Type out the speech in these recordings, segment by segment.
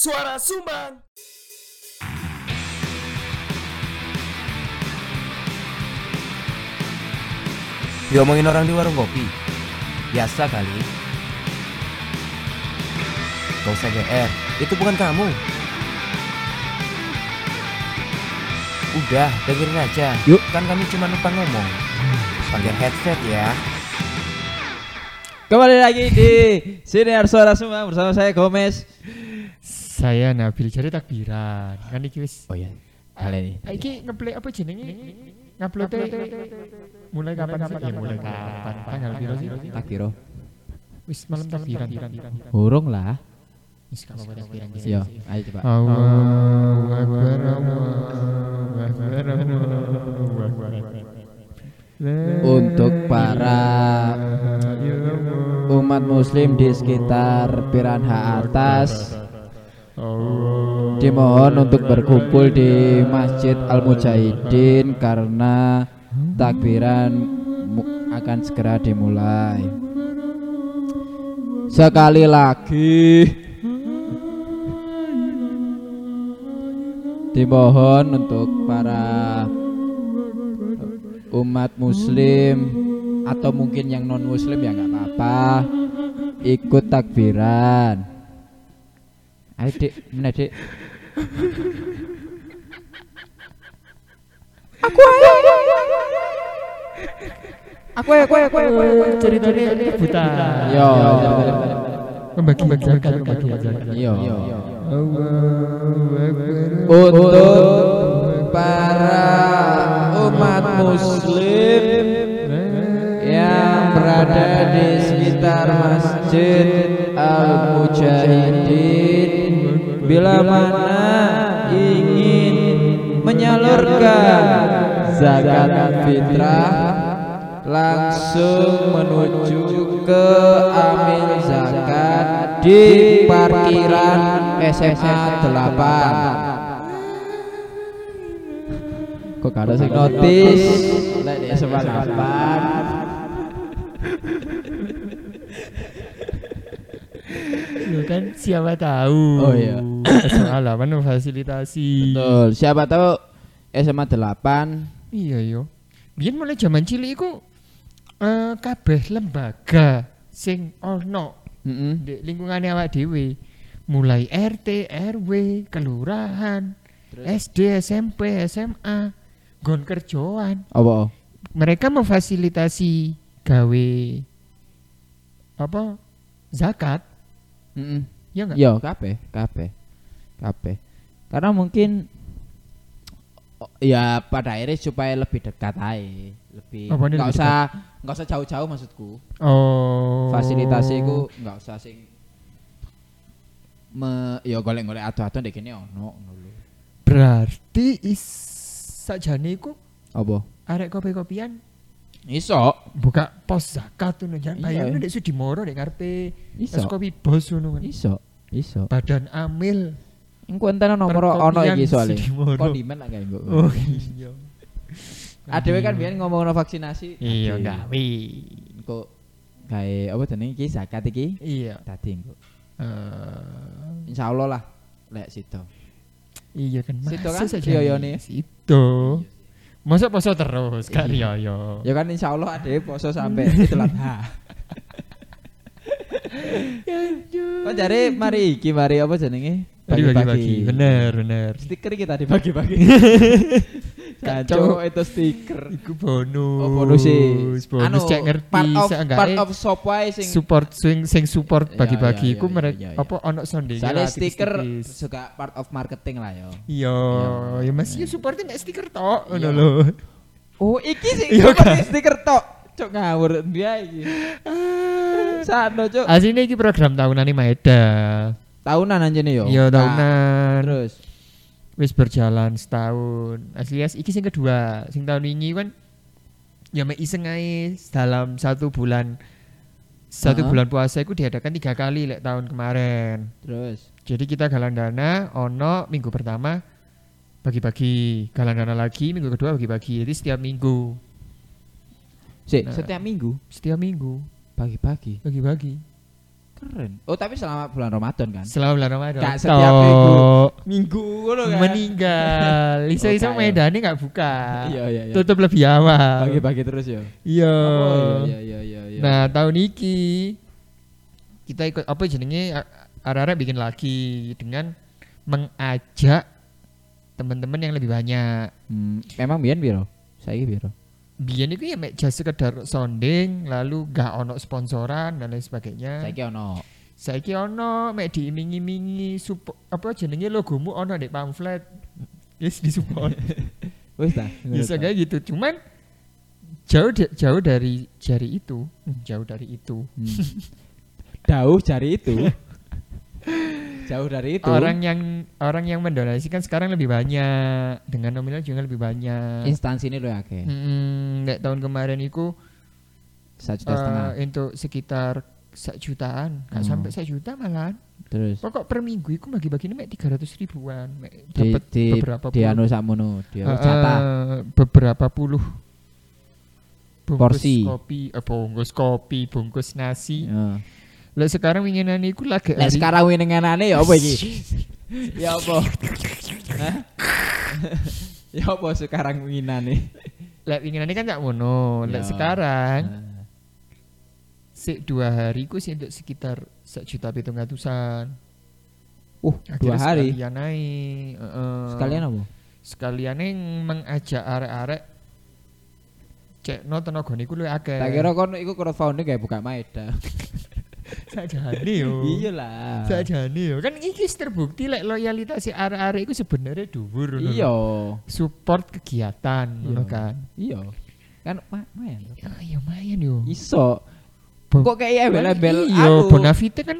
Suara Sumbang. Diomongin orang di warung kopi. Biasa kali. Gak usah GR, itu bukan kamu. Udah, dengerin aja. Yuk. Kan kami cuma numpang ngomong. Pakai headset ya. Kembali lagi di Siniar Suara Sumbang bersama saya Gomez. Saya Nabil jadi takbiran. Kan iki wis Oh iya, hal ini. Ah, iki ngeplay apa jenenge? Ngupload mulai kapan sih? Ya mulai kapan? Tanggal piro sih? Takbiro. Wis malam takbiran. Burung lah. Wis apa-apa takbiran. Yo, ayo coba. Allahu Akbar Allahu Akbar Allahu Akbar. Untuk para umat muslim di sekitar Piranha atas dimohon untuk berkumpul di Masjid Al Mujahidin karena takbiran akan segera dimulai. Sekali lagi dimohon untuk para umat muslim atau mungkin yang non muslim ya nggak apa-apa ikut takbiran ayo dik. Mana dik. Aku ayo. Aku ayo aku ayo aku ayo Ceritanya buta. yo. Membagi bagi aja, membagi aja. yo. Akbar. untuk para umat muslim yang berada di sekitar Masjid Al Mujahidin bila mana ingin menyalurkan zakat fitrah langsung menuju ke amil zakat di parkiran SMA 8 kok kada sing notis. Lek SMA 8 Loh kan siapa tahu. Oh, iya. Soal apa fasilitasi. betul siapa tahu SMA 8 Iya yo. Biyen mulai zaman cilik iku eh kabeh lembaga sing ono Heeh. di lingkungan awak dhewe. Mulai RT, RW, kelurahan, SD, SMP, SMA, gon kerjaan. apa Mereka memfasilitasi gawe apa? Zakat, Heeh. ya enggak? Yo, kabeh, kabeh. Kabeh. Karena mungkin oh, ya pada akhirnya supaya lebih dekat aja, lebih nggak usah nggak usah jauh-jauh maksudku. Oh. Fasilitasi iku nggak usah sing me ya golek-golek ado-ado ndek kene ono ngono lho. Berarti is sakjane iku Apa? arek kopi-kopian Iso. buka pos zakat ngono jan Iya. bayangno nek Sudimoro nek ngarepe Iso. kopi bos ngono kan. Iso. Iso. Badan Amil. Engko enten nomor ono iki soalnya. Kondimen lah kayak engko. Oh iya. Adewe kan biyen ngomongno vaksinasi. Iya gawe. Engko gawe apa jenenge iki zakat iki Iya. dadi engko. Eh, Insya Allah lah lek situ. iya kan. Masa kan sakjane? riyoyone. Situ. Masa poso terus gak Iya. riyoyo. Ya kan insya Allah ada poso sampai Idul Adha. Oh jare mari iki mari apa jenenge? Tadi bagi-bagi. Bener, bener. Stiker kita dibagi-bagi. Kacau. Kacau itu stiker. Iku bonus. Oh bonus sih. Bonus cek ngerti part of, seenggaknya part of shop wae sing support sing sing support Iya, bagi-bagi iya, iku iya, mereka iya, iya. apa ono sondenge Soalnya lah, stiker juga part of marketing lah yo. Iya, Iya. ya masih ya supportin nek stiker tok ngono Iya. lho. Oh iki sih Iya, kan? stiker tok. Cuk ngawur dia iki. Sano cuk. Asine iki program tahunan Maeda. Tahunan anjene yo. Iya, Nah, tahunan. Terus Wis berjalan setahun. Asli as iki sing kedua. Sing tahun ini kan ya mek iseng dalam satu bulan satu Heeh. bulan puasa itu diadakan tiga kali lek tahun kemarin. terus Jadi kita galang dana ono minggu pertama bagi-bagi, galang dana lagi minggu kedua bagi-bagi. Jadi setiap minggu, Sik, Nah. setiap minggu setiap minggu pagi-pagi bagi-bagi. Keren. Oh, tapi selama bulan Ramadan kan? Selama bulan Ramadan. Gak setiap Tok. minggu. Minggu ngono kan. Meninggal. Iso-iso Oh, kayak. Medan nggak buka. Iya, iya, iya. Tutup lebih awal. Bagi-bagi terus ya. Iya. Oh, iya iya iya iya. Nah, tahun iki kita ikut apa jenenge a- arek-arek bikin lagi dengan mengajak teman-teman yang lebih banyak. Hmm, memang biyen piro? Saiki piro? Biyen itu ya mek sekedar sounding, lalu gak ono sponsoran dan lain sebagainya. Saiki ono. Saiki ono mek diiming-imingi sup apa jenenge logomu ono di pamflet. Yes disupport. Wis ta. Bisa kayak gitu. Cuman jauh da- jauh dari jari itu, jauh dari itu. Hmm. Jauh dari itu. Jauh dari itu. Orang yang orang yang mendonasikan sekarang lebih banyak dengan nominal juga lebih banyak. instansi ini lo ya kayak Hmm, nek tahun kemarin itu satu juta setengah. eh, untuk sekitar sak jutaan, nggak Hmm. sampai sak juta malah. Terus Pokok per minggu itu bagi-bagi ini mek 300 ribuan, dapat di beberapa di anu sakmono, di eh, beberapa puluh bungkus Porsi. kopi, eh, bungkus kopi, bungkus nasi. Ya. Lah sekarang winginan iku lagi Lah sekarang winenganane ya apa iki? ya apa? Ya apa sekarang winane? Lah winginane kan gak ngono. Lah Ya. sekarang Nah, sik dua hari ku sih untuk sekitar sak juta pitung ratusan. Uh, dua hari. Sekalian naik. Sekalian apa? Sekalian yang mengajak arek-arek cek no tenaga niku luwih akeh. Tak kira kon iku crowdfunding kayak buka Maeda. sajane yo. Iya lah. Sajane yo. Kan iki terbukti lek loyalitas si arek-arek iku sebenarnya dhuwur ngono Iya. Support kegiatan ngono Iya. kan. Iya. Kan ma mayan. Ya, ya lumayan yo. Iso. Bo- Kok kayak embel-embel Iya. Bonafide kan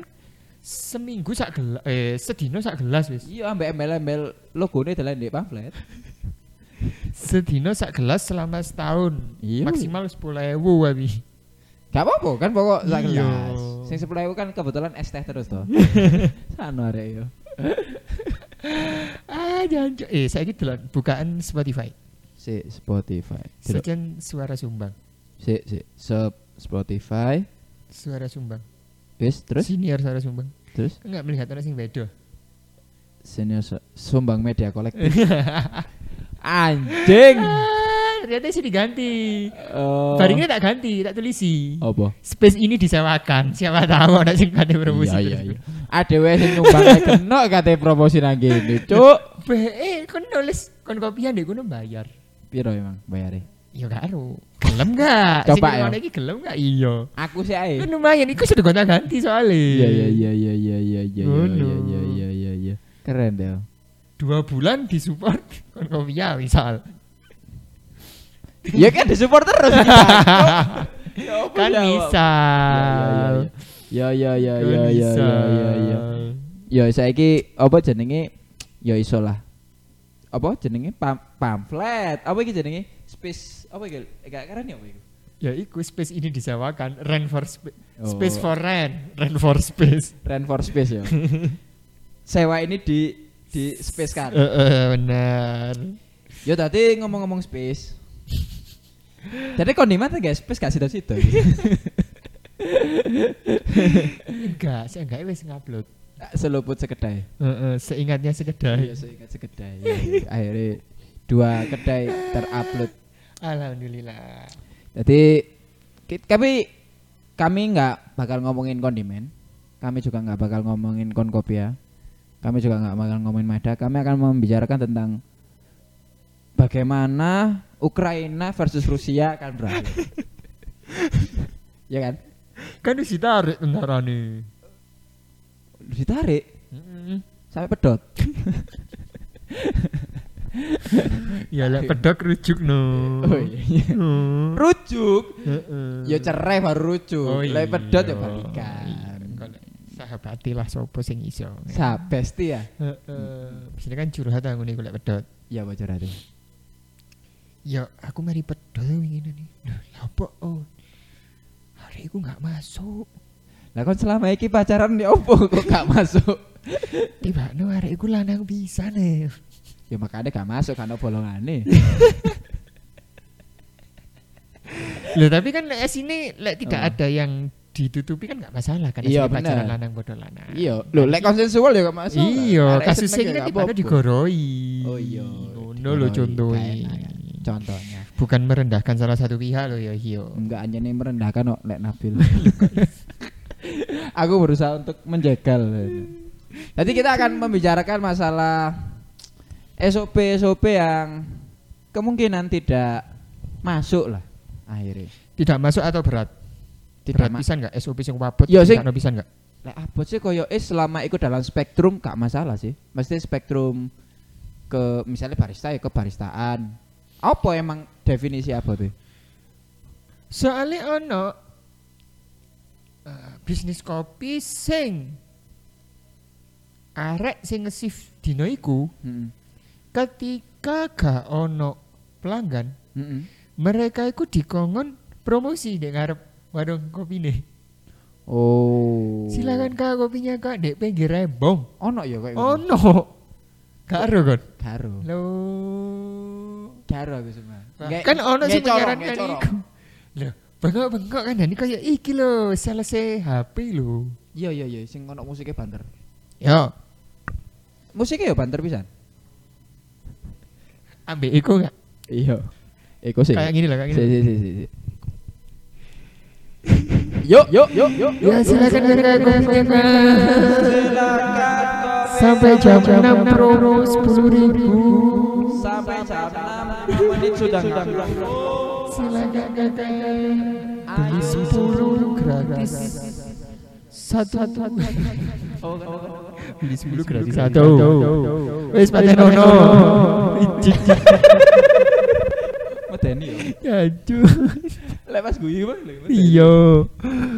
seminggu sak gelas eh sedino sak gelas wis. Iya, ambek embel-embel logone dalan di pamflet. Sedino sak gelas selama setahun. Iya. Maksimal 10.000 wabi. Gak apa-apa kan pokok sak Iya. gelas. Sing 10.000 kan kebetulan es teh terus toh. Sano arek yo. Ah, jangan eh saya gitu bukaan Spotify. Si Spotify. Sejen suara sumbang. Si si Sub Spotify. Suara sumbang. Wis terus Senior suara sumbang. terus Enggak melihat orang sing beda. senior Su- sumbang media kolektif. Anjing. Ternyata sih diganti. Oh. Baringnya tak ganti, tak tulisi. apa? Space ini disewakan. Siapa tahu ada sing kate promosi. Iya iya iya. Ada wae sing nyumbang kena kate promosi nang kene, Cuk. Be, eh kon nulis kon kopian deh kono bayar. Piro emang bayare? Ya karo. Gelem gak? Coba Sing ya. iki gelem gak? Iya. Aku sih ae. Kan lumayan iku sudah gonta ganti soalnya. Iya iya iya iya iya iya iya iya iya iya iya iya. Keren deh. Dua bulan disupport kon kopiah misal. Ya kan disupport terus kita. Ya kan ya, misal. Ya ya ya Kan ya ya ya misal. ya ya. Ya saiki apa jenenge? Ya iso lah. Apa jenenge pam pamflet? Apa iki jenenge? Space apa iki? Gak keren ya apa iku? Ya iku space ini disewakan rent for spa- Oh. space for rent, rent for space. Rent for space ya. Sewa ini di di space kan. Eh eh, benar. Ya tadi ngomong-ngomong space. Jadi kondimen tuh guys, space gak situ-situ. Enggak, saya enggak wis ngupload. Seluput sekedai. Heeh, seingatnya sekedar. Iya, seingat sekedai. Ya, ya. Akhirnya dua kedai terupload. Alhamdulillah. Jadi kami kami nggak bakal ngomongin kondimen. Kami juga nggak bakal ngomongin konkopia. Kami juga nggak bakal ngomongin Mada. Kami akan membicarakan tentang bagaimana Ukraina versus Rusia akan berakhir. ya kan? Kan ditarik tentara nih. Ditarik sampai pedot. Ya lah pedok rujuk no. Oh, iya. Oh. Rujuk. Heeh. Ya cerai baru rujuk. Oh, Lek iya. pedot ya balikan. Kalau Sahabati lah sopo sing iso. Sabesti ya. Heeh. Biasanya kan curhat aku nih golek pedot. Ya bocor hati. Ya aku mari pedot ingin nih. Loh, ya apa? Oh. Hari aku nggak masuk. Lah kon selama iki pacaran ya opo kok gak masuk? Tiba no hari aku lanang bisa nih. Ya makanya gak masuk karena bolongane. Loh tapi kan lek sini lek tidak Oh. ada yang ditutupi kan nggak masalah kan Iya, pacaran lanang bodoh lanang. Iya, lho lek konsensual ya gak masuk. Iya, Arek kasus seneng ini ya kan gak ibadah apa-apa. digoroi. Oh iya. Ngono lho digoroi, contohnya. Ya. Contohnya. Bukan merendahkan salah satu pihak loh ya iya. Enggak hanya nih merendahkan kok lek Nabil. Aku berusaha untuk menjegal. Jadi kita akan membicarakan masalah SOP SOP yang kemungkinan tidak masuk lah akhirnya. Tidak masuk atau berat? Tidak berat pisan nggak SOP sing wabut? Iya, sing- Tidak pisan nggak? Lek abot sih koyo is selama ikut dalam spektrum gak masalah sih. Mesti spektrum ke misalnya barista ya ke baristaan. Apa emang definisi apa tuh? Soalnya ono eh, bisnis kopi sing arek sing nge-shift dino iku Heeh. ketika gak ono pelanggan Heeh. mereka iku dikongkon promosi di ngarep warung kopi nih Oh. silakan kak kopinya kak dek pinggir rembong Ono ya kayak oh no karo kon Karo. lo Karo aku semua. kan ono sing menyarankan menyarankan iku Loh, bengok-bengok kan ini kayak iki lho, sales HP lho. Iya iya iya sing ono musiknya banter. Ya, Musiknya ya banter pisan. ambek iku gak? Iya. Eko sih. Kayak gini lah, kayak gini. si si si. si. Yuk yuk yuk yuk. Ya silakan. Sampai jam 6 promo 10 ribu. Sampai jam 6 menit sudah Silakan kakak. Beli 10 gratis. Satu satu. Beli 10 gratis satu. Wes pancen ono. Medeni ya. Aduh. Lek pas guyu bang. Iya.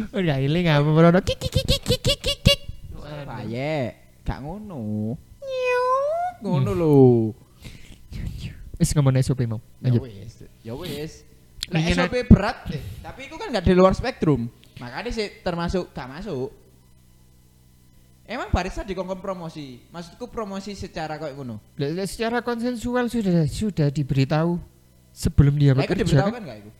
Udah iling apa merono kik kik kik kik kik kik kik. Paye, gak ngono. Ngono lho. Wis ngomong SOP mau. Ya wis, ya wis. Ingin- SOP berat deh, tapi itu kan nggak di luar spektrum. Makanya sih termasuk gak masuk. Emang barista dikongkon promosi. Maksudku promosi secara kayak ngono. Lah, Secara konsensual sudah sudah diberitahu sebelum dia bekerja diberitahu kan? kan gak itu?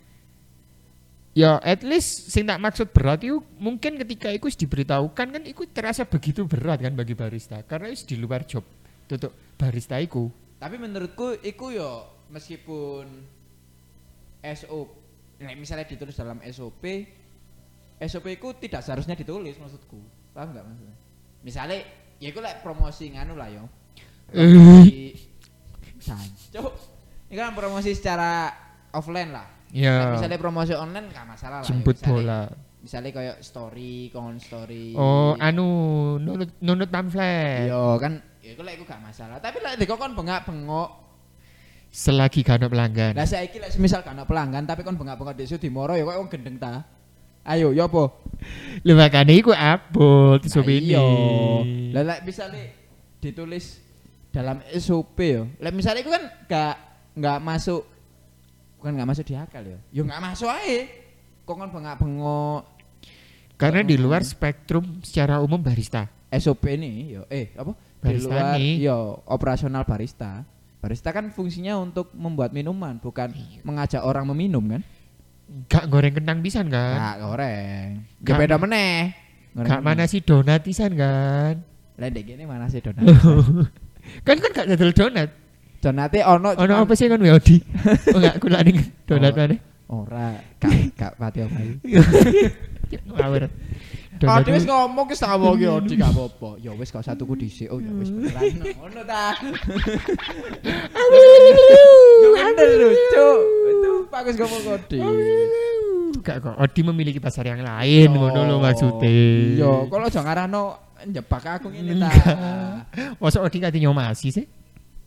Ya at least sing tak maksud berat itu mungkin ketika itu wis diberitahukan kan itu terasa begitu berat kan bagi barista karena itu di luar job tutup barista itu. Tapi menurutku iku yo meskipun SOP nah, misalnya ditulis dalam SOP SOP itu tidak seharusnya ditulis maksudku. Paham nggak maksudnya? Misalnya ya iku lek promosi nganu lah yo. Promosi Cuk. Ini kan promosi secara offline lah. Lek Ya misalnya promosi online nggak masalah lah. jemput bola. Misalnya kayak story, kon story. Oh anu nunut nunut pamflet. Yo kan, ya iku lek iku gak masalah. Tapi lek dikon bengak-bengok Selagi gak ada pelanggan. Lah saiki lek misal gak ana pelanggan tapi kon bengak-bengok di moro ya kok wong gendeng ta. Ayo, ya apa? Lu makanya iku abot SOP Lah ini. iya. Lah lek misale ditulis dalam SOP ya. Lek misale iku kan gak gak masuk bukan gak masuk di akal ya. Ya gak masuk ae. Kok kon bengak-bengok Karena di luar spektrum secara umum barista. SOP ini yo eh apa? Di Barista luar nih. yo operasional barista. Barista kan fungsinya untuk membuat minuman, bukan mengajak orang meminum kan? Gak goreng kentang pisan kan? Gak goreng. Gak- Gak beda meneh. Gak mana sih donat pisan kan? Lah ndek kene mana sih donat? kan kan gak dodol donat. Donate ono Ono apa sih kan Wiyodi? oh enggak kula ning donat Oh. mana? Ora, gak gak pati omahe. Ngawur. Ah, wis ngomong ki tak ngomong yo di gak apa-apa. Ya wis gak usah tuku dhisik. Oh ya wis beneran. Ngono ta. Bener Cuk. Itu bagus ngomong kode. Gak kok Odi memiliki pasar yang lain ngono lho maksudnya. Yo, kalau aja ngarano njebak aku ngene ta. Masa Odi kate nyomasi sih?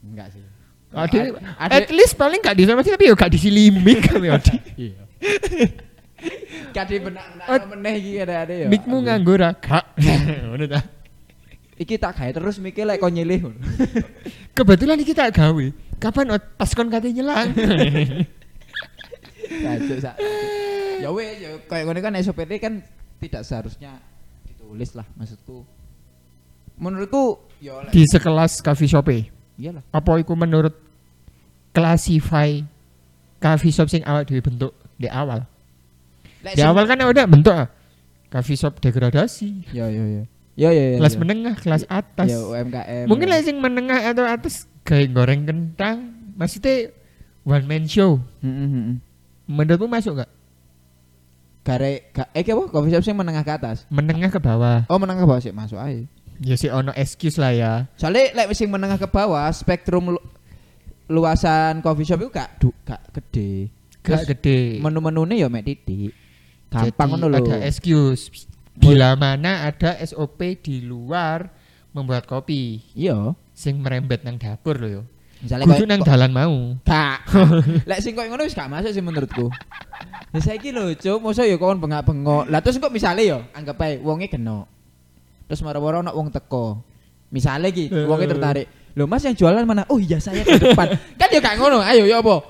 Enggak sih. Odi at least paling gak disomasi tapi yo gak disilimik kami Odi. Iya. Gak dibenak-benak Ot- meneh iki ada-ada ya. Mikmu nganggur ah? Gak. Ngono ta. Iki tak gawe terus mikir lek kon nyilih. Kebetulan iki tak gawe. Kapan pas kon kate nyelang? Sajuk sak. Ya wes, ya kayak ngene kan SOP kan tidak seharusnya ditulis lah maksudku. Menurutku ya Di sekelas coffee shop e. iyalah. Apa iku menurut classify coffee shop sing awal dhewe bentuk di awal? Lek Di awal kan udah bentuk ah. coffee shop degradasi. Ya ya ya. Ya ya ya. Kelas ya. menengah, kelas atas. Ya UMKM. Mungkin lah sing menengah atau atas kayak goreng kentang, maksudnya one man show. Heeh heeh. Menurutmu masuk gak? Gare ga, eh apa coffee shop sing menengah ke atas. Menengah ke bawah. Oh menengah ke bawah sih masuk aja. Ya sih ono excuse lah ya. Soalnya lek sing menengah ke bawah spektrum lu- luasan coffee shop itu gak du, gak gede. Gak Terus gede. Menu-menune ya mek titik. Gampang Jadi lho. Ada excuse. Bila mana ada SOP di luar membuat kopi Iya. sing merembet nang dapur loh yo. Misalnya Kudu nang dalan mau. Gak. Lek sing koyo ngono wis gak masuk sih menurutku. Ya saiki lho, Cuk, mosok ya kon bengak-bengok. Lah terus kok misale ya anggap ae wonge kena. Terus moro-moro ono wong teko. Misale iki wonge tertarik. Loh Mas yang jualan mana? Oh iya saya ke depan. kan ya gak ngono. Ayo ya apa?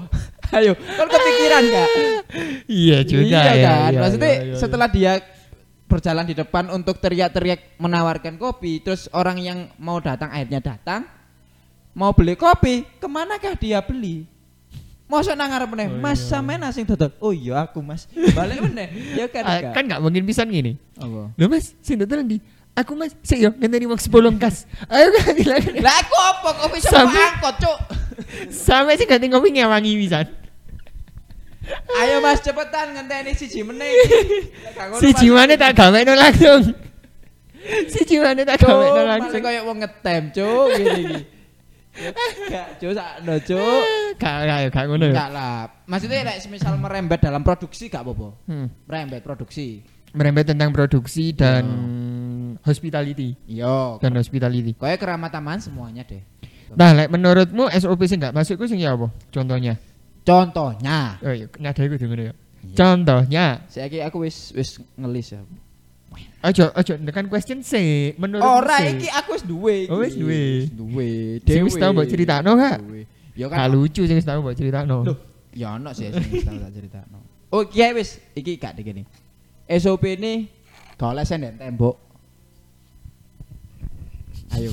Ayo, kon kepikiran gak? Iya juga iya ya. kan? iya, Maksudnya iya, iya, iya. setelah dia berjalan di depan untuk teriak-teriak menawarkan kopi, terus orang yang mau datang akhirnya datang, mau beli kopi, ke manakah dia beli? Masa nang ngarep meneh, Oh, Mas iya. sampean sing dodol. Oh iya aku Mas. Balik meneh. Ya kan Ah, kan nggak mungkin pisan gini. Apa? Loh Mas, sing dodol ndi? Aku Mas, sik yo ngenteni wong 10 kas. Ayo kan bilang. Lah aku apa kopi kok angkot, Cuk. Sampai sih ganti ngopi ngewangi pisan. Ayo Mas cepetan ngenteni siji gak ngono, Si jiwane tak gawekno langsung. Si jiwane tak malah langsung. koyo wong ngetem, Cuk, gini iki. Ya, Gak, Cuk, sakno, Cuk. Gak gak gak ngono ya. Enggak lah. Maksudnya like, semisal merembet dalam produksi gak apa-apa. Hmm. Merembet produksi. Merembet tentang produksi dan hospitality Iya. dan hospitality. Kayak keramat taman semuanya deh. Nah, like, menurutmu SOP sing gak masuk ku sing ya apa? Contohnya. Contohnya, Oh iya, nadai ku ngono ya. Contohnya, saya aku wis wis ngelis ya. aja aja nekan question sih. Menurut Ora iki aku wis duwe. Oh, wis duwe. Duwe. Sing wis tau mbok critakno? Duwe. Ya Gak kan. lucu sing wis tau mbok critakno. Loh, ya ono sih sing wis tau tak critakno. Oh, kiai wis iki gak dek ini. SOP ini gak oleh senden tembok. Ayo.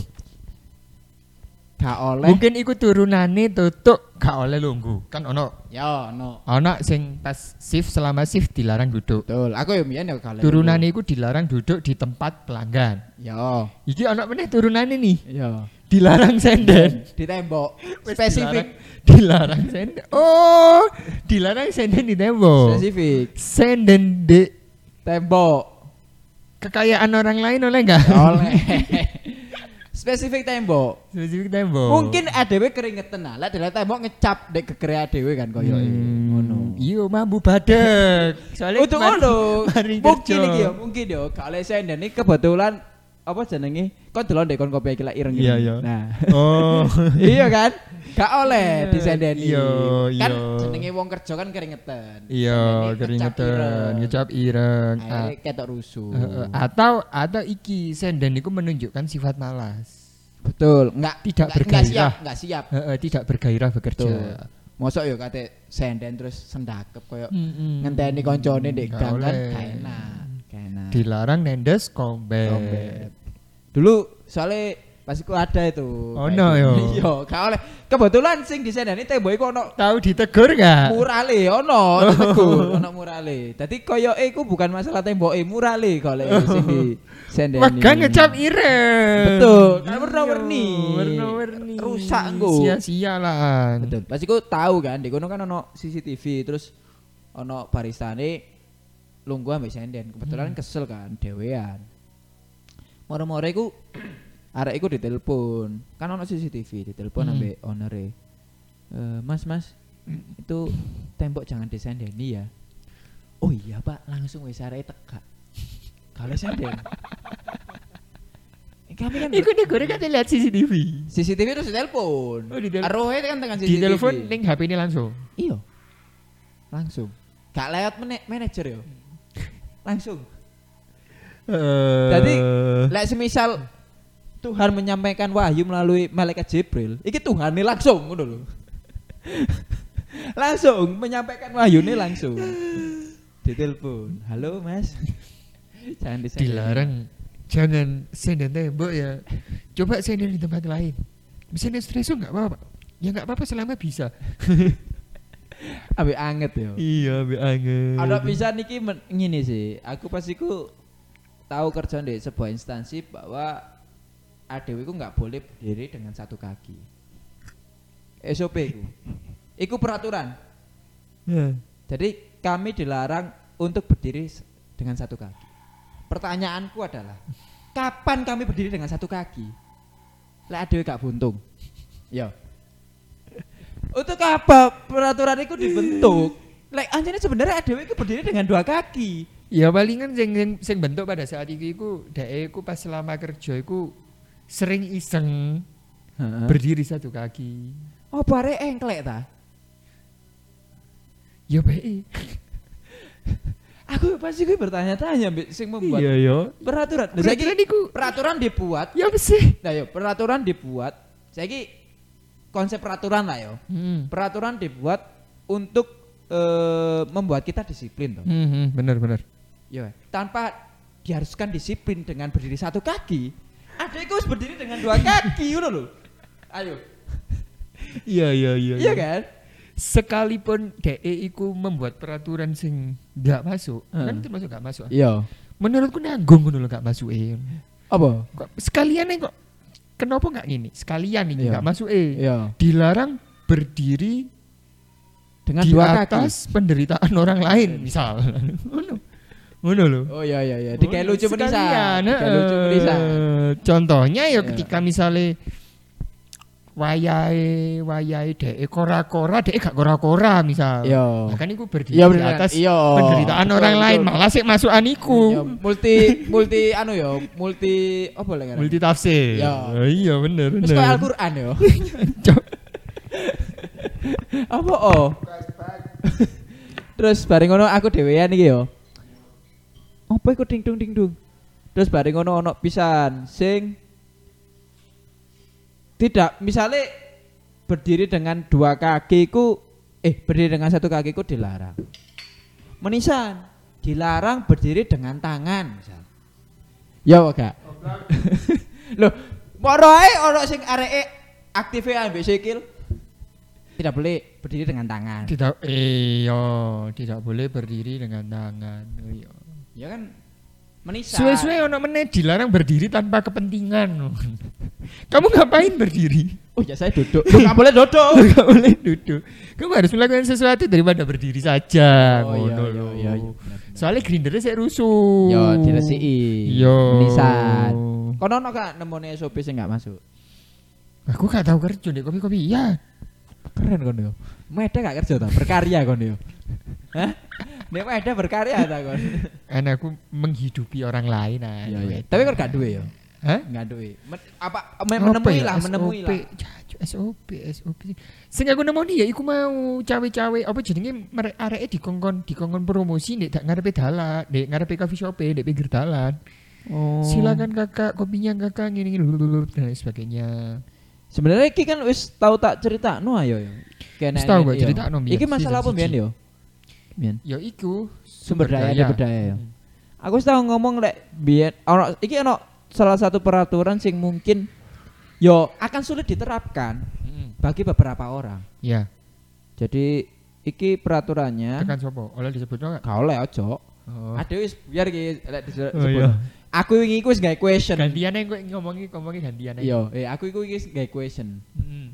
Gak oleh. Mungkin iku turunane tutuk gak oleh lungguh. Kan ono Ya, no. ono sing pas shift selama shift dilarang duduk. Betul. Aku ya mbiyen ya gak oleh. Turunane iku dilarang duduk di tempat pelanggan. Ya. Iki ono meneh turunane nih, Ya. dilarang senden. Di tembok. Spesifik. Dilarang, dilarang senden. Oh, dilarang senden di tembok. Spesifik. Senden di Tembok. kekayaan orang lain oleh enggak? Oleh. Spesifik tembok. Spesifik tembok. Mungkin ADW keringetan lah. Lah dari tembok ngecap dek kekere ADW kan koyo iki. ngono. Iya, mambu badek. Soalnya Untuk ngono. Mungkin iki ya, mungkin yo kalau senden iki kebetulan apa jenenge? Kon delon dek kon kopi iki lak ireng. Iya, iya. Nah. Oh. iya kan? Gak oleh disendeni. Iya, Kan iya. jenenge wong kerja kan keringetan. Iya, keringetan, ngecap ireng. Ah, Akhirnya ketok rusuh. Atau atau iki senden itu menunjukkan sifat malas. Betul, enggak Tidak enggak, enggak siap, bergairah. enggak siap. Heeh, tidak bergairah bekerja. Betul. Mosok yo kate senden terus sendakep koyo Mm-mm. ngenteni koncone ndek gang kan enak. Gak enak. Dilarang nendes. Dompet. Dulu soalnya pas iku ada itu. Oh, no, gitu. yo. Iya, gak oleh. Kebetulan sing disendeni tembok iku ono Tahu ditegur nggak? murale ono tegur ono murale. Dadi koyoke iku bukan masalah temboke murale golek sing di sendeni. Megang ngecap ireng. Betul, kan Iya, warna-warni. Warna-warni. Rusak engko. Sia-sia lah. Betul. Pas iku tahu kan, di kono kan ono CCTV terus ono baristane lungguh ambek senden. Kebetulan Hmm. kesel kan dewean. Moro-moro iku arek iku ditelepon. Kan ono CCTV, ditelepon Hmm. ambek onere. Eh, mas, Mas, itu tembok jangan disendeni ya. Oh iya, Pak, langsung wis arek teka. Kalau senden. Kami kan Iku nih gue kan lihat CCTV. CCTV terus ditelepon. Oh, kan dengan CCTV. Di telepon ning HP ini langsung. Iya. Langsung. Gak lewat mene- manajer yo. Langsung. Jadi lek semisal Tuhan menyampaikan wahyu melalui malaikat Jibril, iki Tuhan nih langsung ngono lho. langsung menyampaikan wahyu nih langsung. Ditelepon. Halo, Mas. Jangan disendiri. dilarang jangan senden tembok ya coba senden di tempat lain senden espresso nggak apa-apa ya nggak apa-apa selama bisa Ambek anget yo. iya be angin Ada bisa niki ngene sih. Aku pas iku tahu kerja di sebuah instansi bahwa ADW itu nggak boleh berdiri dengan satu kaki. SOP itu. Iku peraturan. Jadi kami dilarang untuk berdiri dengan satu kaki. Pertanyaanku adalah, kapan kami berdiri dengan satu kaki? Lek ADW gak buntung. Ya. Untuk apa peraturan itu dibentuk? Lek anjane sebenarnya ADW itu berdiri dengan dua kaki. Ya palingan sing sing, sing bentuk pada saat itu iku dhek iku pas selama kerja iku sering iseng berdiri satu kaki. Oh, bare engklek ta? Ya baik. Aku pasti gue bertanya-tanya sing membuat Iya ya. peraturan. Nah, Peraturan iku peraturan dibuat. ya sih? Nah, yo peraturan dibuat. Saiki konsep peraturan lah yo. Hmm. Peraturan dibuat untuk eh, membuat kita disiplin toh. Hmm, hmm, bener bener. Yo, tanpa diharuskan disiplin dengan berdiri satu kaki. Adekku harus berdiri dengan dua kaki, ngono lho. Ayo. Iya iya iya. Iya kan? Sekalipun DE iku membuat peraturan sing nggak masuk, kan Heeh. termasuk nggak masuk. Iya. Menurutku nanggung ngono lho nggak masuk eh. Apa? Sekalian nih kok kenapa nggak gini? Sekalian ini Iya. nggak masuk eh. Iya. Dilarang berdiri Dengan di dua kaki. atas penderitaan orang lain misal. Ngono. Ngono lho. Oh iya iya iya, dikai Ngono, lucu sekalian, Dikai lucu heeh. menisan. Contohnya ya Iya. ketika misalnya wayahe wayahe dhek kora-kora dhek gak kora-kora misal. Iya. Nah, kan iku berdiri Iya di atas Iya. penderitaan Betul, orang lain betul. malah sik masukan iku. Iya, multi multi anu ya, multi apa lagi? Multi tafsir. Iya. iya bener bener. kayak Al-Qur'an. Cok. apa oh? Terus bareng ngono aku dhewean iki ya. Apa iku ding dung ding dung. Terus bareng ngono ono pisan sing tidak misalnya berdiri dengan dua kaki ku eh berdiri dengan satu kaki ku dilarang. Menisan dilarang berdiri dengan tangan misal. Ya gak? Loh, moro ae ono sing areke aktive ambek sikil. Tidak boleh berdiri dengan tangan. Tidak iya, tidak boleh berdiri dengan tangan. Iya. Ya kan menisan. Suwe-suwe ono meneh dilarang berdiri tanpa kepentingan. Kamu ngapain berdiri? Oh ya saya duduk. Loh, nggak boleh duduk. Gak boleh duduk. Kamu harus melakukan sesuatu daripada berdiri saja. Oh, iya, iya, iya, iya. Soalnya grindernya saya rusuh. Yo diresiki. Yo. Menisan. Kono ono gak nemone SOP sing gak masuk. Aku gak tahu kerja di kopi-kopi. Iya. Keren kono. Meda gak kerja ta? Berkarya kono. Hah? Nek Meda berkarya ta kon. Kan aku menghidupi orang lain nah. Iya iya. Tapi kok gak duwe yo. Hah? Duwe. Men- apa me- Apa menemui ya? lah, menemui SOP. lah. SOP, SOP. Sing aku nemoni ya iku mau cawe-cawe apa jenenge mere- areke dikongkon dikongkon promosi nek dak ngarepe dalan, nek ngarepe coffee shop nek pinggir dalan. Oh. Silakan kakak kopinya kakak ngene ngene dan sebagainya. Sebenarnya iki kan wis tau tak cerita no ayo yo. Kene Wis tau gak critakno mbiyen, Iki masalah apa mbiyen yo? Mbiyen. Ya iku Sumber daya, sumber daya yo. Aku wis tau ngomong lek biyen ono iki ono salah satu peraturan sing mungkin yo akan sulit diterapkan Mm. bagi beberapa orang. Ya, Jadi iki peraturannya tekan sopo? Oleh disebut enggak? gak oleh ojo. Oh. Ada wis biar iki lek disebut. Oh, iya. Aku wingi iku wis gawe question. Gantian yang gue ngomongi ngomongi gantian Iya, eh aku iku wis gawe question. Mm.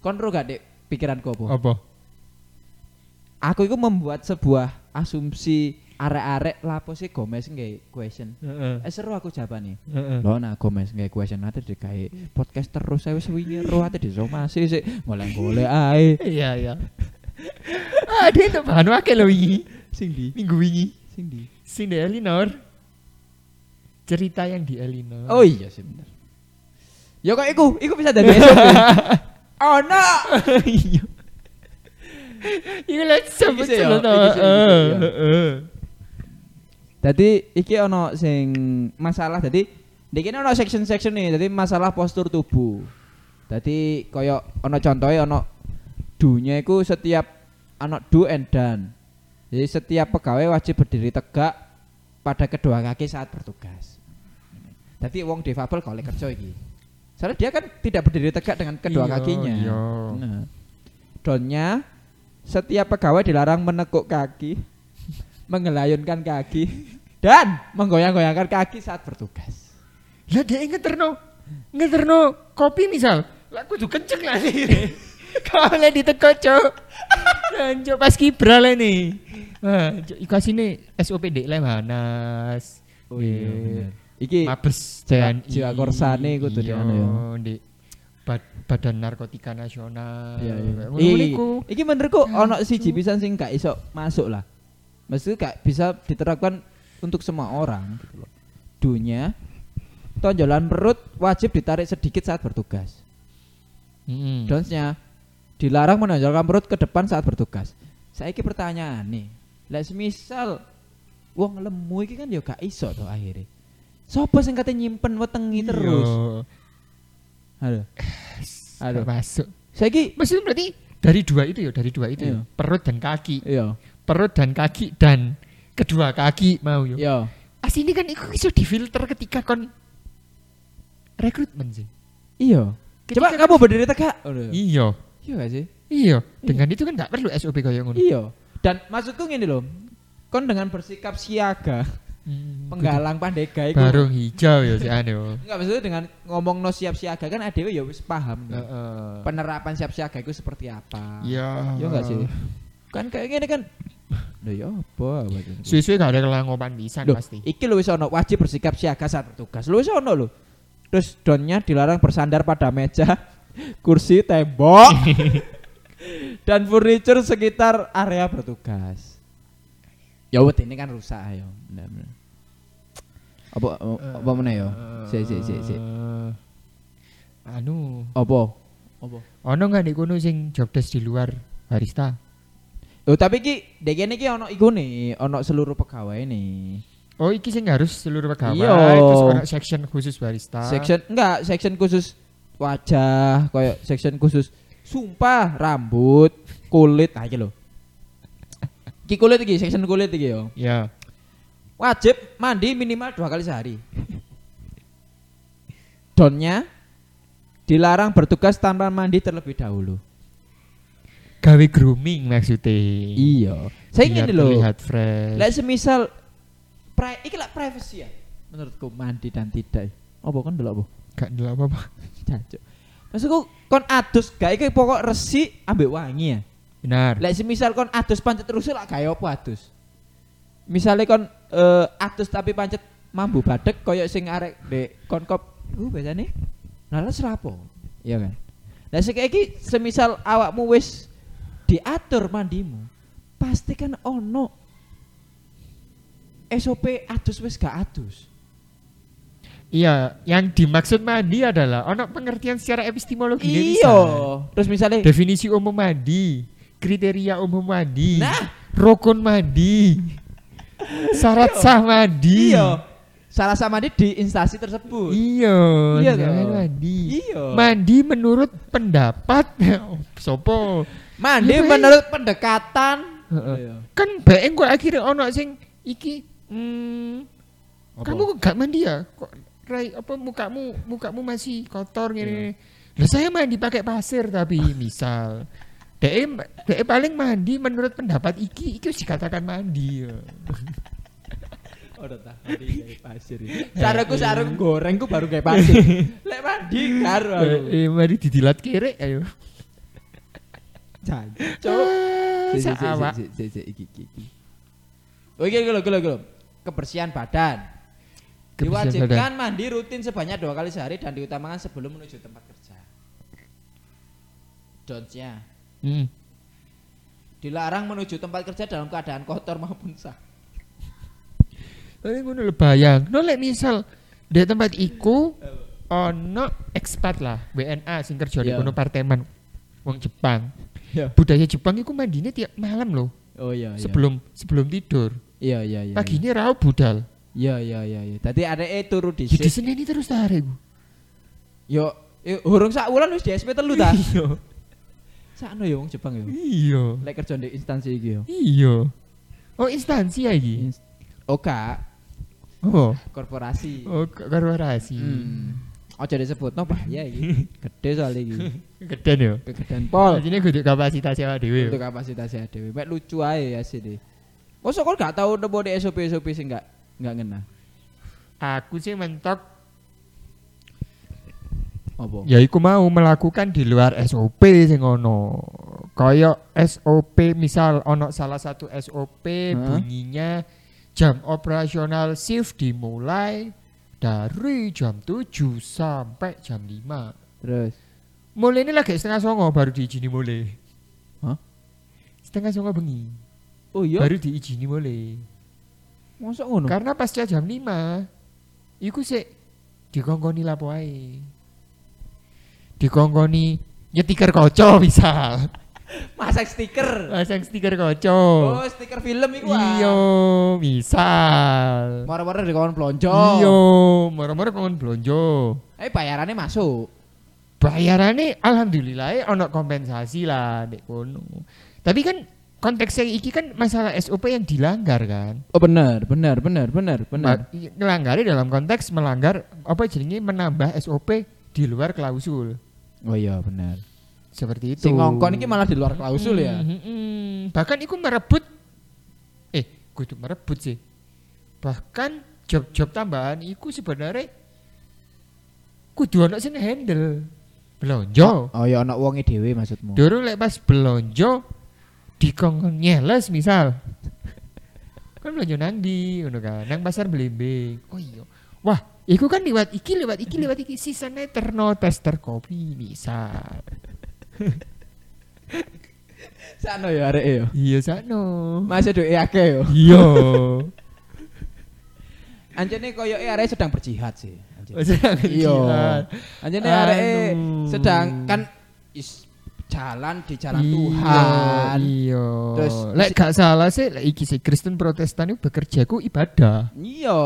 Kon ro gak dek pikiranku apa? Apa? Aku iku membuat sebuah asumsi arek-arek lapo sih Gomez gawe question. Heeh. Eh seru aku jawabane. Heeh. Loh nah Gomez gawe question nanti digawe podcast terus saya wis wingi ro ate disomasi sik golek-golek ae. Iya, iya. Ah, dia itu bahan wakil loh wingi. Sing di, Minggu wingi. sing di. Sing di Elinor. Cerita yang di Elinor. Oh iya sih bener. Ya kok iku, iku bisa dari SOP. oh no. iya. Iku lah sebut sih Tadi iki ono sing masalah tadi di ono section-section nih, jadi masalah postur tubuh. Tadi koyo ono contohnya ono dunya iku setiap ono do and done. Jadi setiap pegawai wajib berdiri tegak pada kedua kaki saat bertugas. Tapi wong difabel kalau kerja iki. Soalnya dia kan tidak berdiri tegak dengan kedua Iya, kakinya. iya. Nah, donnya setiap pegawai dilarang menekuk kaki, mengelayunkan kaki, dan menggoyang-goyangkan kaki saat bertugas. Lah dia ngeterno ngeterno kopi misal. Lah kudu kenceng lah nih. Kalau diteko cok. Lanjut pas kibra lah nih. Cok iku asine SOP dek Lemhanas. Oh iya, Iya. bener. Iki Mabes TNI. jiwa korsane kudu di Iya, anu ya. di Bad- Badan Narkotika Nasional. Iya, iya. Iki, menurutku ono siji Cuk. pisan sing gak iso masuk lah. Maksudnya gak bisa diterapkan untuk semua orang gitu loh. Dunia tonjolan perut wajib ditarik sedikit saat bertugas. Mm-mm. Donsnya dilarang menonjolkan perut ke depan saat bertugas. Saiki pertanyaan nih, lah semisal wong lemu iki kan ya gak iso to akhirnya. Sopo sing kate nyimpen wetengi terus? Iya. Aduh. Aduh. Gak masuk. Saiki Maksudnya berarti dari dua itu ya, dari dua itu ya. Iya. Perut dan kaki. iya, Perut dan kaki dan kedua kaki mau ya. iya. Asini kan itu bisa difilter ketika kon rekrutmen sih. Iya. Coba Ketika- kamu berdiri tegak. Iya. Iya gak sih? Iya. Dengan itu kan nggak perlu SOP kayak ngono. Iya. Dan maksudku gini loh. Kon dengan bersikap siaga, Hmm, penggalang pandega iku. Barung hijau ya si anu. Enggak maksudnya dengan ngomong no siap siaga kan adewe ya wis paham. kan. Heeh. Penerapan siap siaga itu seperti apa? Iya. Iya enggak sih? Kan kayak gini kan. Loh ya apa? Suwe-suwe gak ada kelangopan pisan pasti. iki lu wis ono wajib bersikap siaga saat bertugas. Lu wis ono lho. Terus donnya dilarang bersandar pada meja, kursi, tembok, dan furniture sekitar area bertugas. Ya wet ini kan rusak ayo. Bener, bener. Apa apa mana ya? Si si si si. Eh, Anu, Apa? Apa? ono nggak nih kono sing job desk di luar barista? Oh tapi ki dek kene ki ono iku nih, ono seluruh pegawai nih. Oh, iki sing harus seluruh pegawai, Iya. terus section khusus barista. Section enggak, section khusus wajah, kayak section khusus sumpah, rambut, kulit, iki lho. Ki kulit iki, section kulit iki yo. Ya. Wajib mandi minimal dua kali sehari. Donnya dilarang bertugas tanpa mandi terlebih dahulu. Gawe grooming maksudnya. Iya. Saya ingin lho. terlihat fresh. Lek semisal pri iki lah privacy ya. Menurutku mandi dan tidak. Apa kan delok apa? Gak ndelok apa-apa. Jancuk. Maksudku kon adus gak iki pokok resi ambek wangi ya. Benar. Lek semisal kon adus pancet terus lah gaya apa adus. Misalnya kon eh, adus tapi pancet mambu badek koyo sing arek dek konkop uh biasane lalas rapo. Iya kan? Lah sik iki semisal awakmu wis diatur mandimu, pasti kan ono SOP adus wis gak adus. Iya, yang dimaksud mandi adalah ono pengertian secara epistemologi Iya. Terus misalnya Definisi umum mandi, kriteria umum mandi, Nah. rukun mandi, syarat sah mandi. iya. Salah sama dia di instansi tersebut. Iya, Iya toh. mandi. Iya. Mandi menurut pendapat sopo. Mandi Iya, menurut pendekatan. Heeh. Iya. Kan bae kok akhirnya ono sing iki hmm, Apa? kamu kok gak mandi ya? Kok rai apa mukamu mukamu masih kotor Iya. gini. Lah saya mandi pakai pasir tapi misal DE paling mandi menurut pendapat iki iki harus dikatakan mandi. ya. Udah tahu mandi pasir. Caraku sarung gorengku baru kayak pasir. Lek mandi karo aku. Eh, mari didilat kere ayo. Jancuk. Ah, Si, si, si, Saawak. si, si, si, iki, iki, iki lho, iki lho. Kebersihan badan. Kebersihan Diwajibkan mandi rutin sebanyak dua kali sehari dan diutamakan sebelum menuju tempat kerja. Don'ts-nya. Hmm. Dilarang menuju tempat kerja dalam keadaan kotor maupun sah. Tapi ngono lho bayang. No lek misal di tempat iku ono expat lah, WNA sing kerja di Iya. kono wong Jepang. Iya. Budaya Jepang iku mandinya tiap malam loh, Oh iya, iya. sebelum sebelum tidur. Iya, iya, iya. Pagi ini raup budal. Iya, iya, iya, iya. Tadi ada eh turu di Jadi seneni terus tarik. Yo, yo hurung sak wulan wis di SP telu ta. Iya. Sakno yo wong Jepang yo. Iya. Lek kerja di instansi iki yo. Iya. Oh instansi ya iki. Ins- Oh, korporasi. Oh korporasi. Hmm. Ojo disebut no bahaya iki. Gede soal iki. Geden yo. Kegedean pol. Jadi kudu kapasitas awak dhewe. Untuk kapasitasnya dhewe. Mek lucu ae ya sih deh. Mosok kon gak tau nemu di SOP SOP sing gak Enggak ngena. Aku sih mentok Apa? ya iku mau melakukan di luar SOP sing ono. Kaya SOP misal ono salah satu SOP bunyinya jam operasional shift dimulai dari jam 7 sampai jam 5. Terus Mulai ini lagi setengah songo baru diizini mulai. Hah? Setengah songo bengi Oh iya. baru diizini mulai. Mosok ngono. Karena pasca jam 5 iku sik dikongkoni lapo ae. Dikongkoni nyetikir kaca misal. Masang stiker. Pasang stiker kaca. Oh, stiker film iku ah. Iya, misal. Mara-mara di kawan blonjo. Iya, moro-moro pengen blonjo. Eh bayarannya masuk. Bayarannya alhamdulillah ono kompensasi lah dek kono. Tapi kan konteksnya iki kan masalah SOP yang dilanggar kan. Oh benar, benar, benar, benar, benar. Ngelanggarnya dalam konteks melanggar apa jadinya menambah SOP di luar klausul. Oh iya, benar. Seperti itu. Sing ngongkon iki malah di luar klausul ya. Hmm, hmm. Bahkan iku merebut eh kudu merebut sih. Bahkan job-job tambahan iku sebenarnya kudu ono sing handle. Belonjo. Oh ya ana wonge dhewe maksudmu. Durung lek pas belonjo dikongkon nyeles misal. kan belanja nang di ngono kan, nang pasar Blimbing. Oh iya. Wah, iku kan lewat iki, lewat iki, lewat iki sisane terno tester kopi misal. Sano ya arek yo. Iya sakno. Masih duwe akeh yo. Iya. Anjene koyoke arek sedang berjihad sih. Sedang Iya. Anjene arek sedang kan is jalan di jalan Iya, Tuhan. Iya. Terus lek gak salah sih lek iki sih Kristen Protestan itu bekerja ku ibadah, Iya.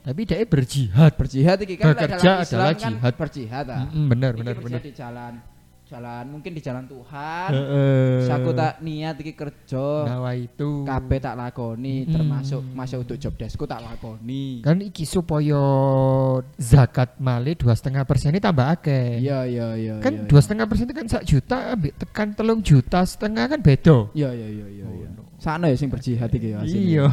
tapi dia berjihad. Berjihad iki kan Bekerja dalam Islam adalah kan jihad. berjihad ah. Mm, bener Iki bener bener. di jalan jalan mungkin di jalan Tuhan. Heeh. Saku tak niat iki kerja. Nawa itu. kabeh tak lakoni Mm. termasuk masuk untuk job deskku tak lakoni. Kan iki supaya zakat male dua setengah persen ini tambah akeh. Iya iya iya. Kan iya, dua setengah persen itu kan sak juta, ambek tekan telung juta setengah kan beda. Iya iya iya iya. iya. Oh, no. Sana ya sing berjihad iki ya. Iya.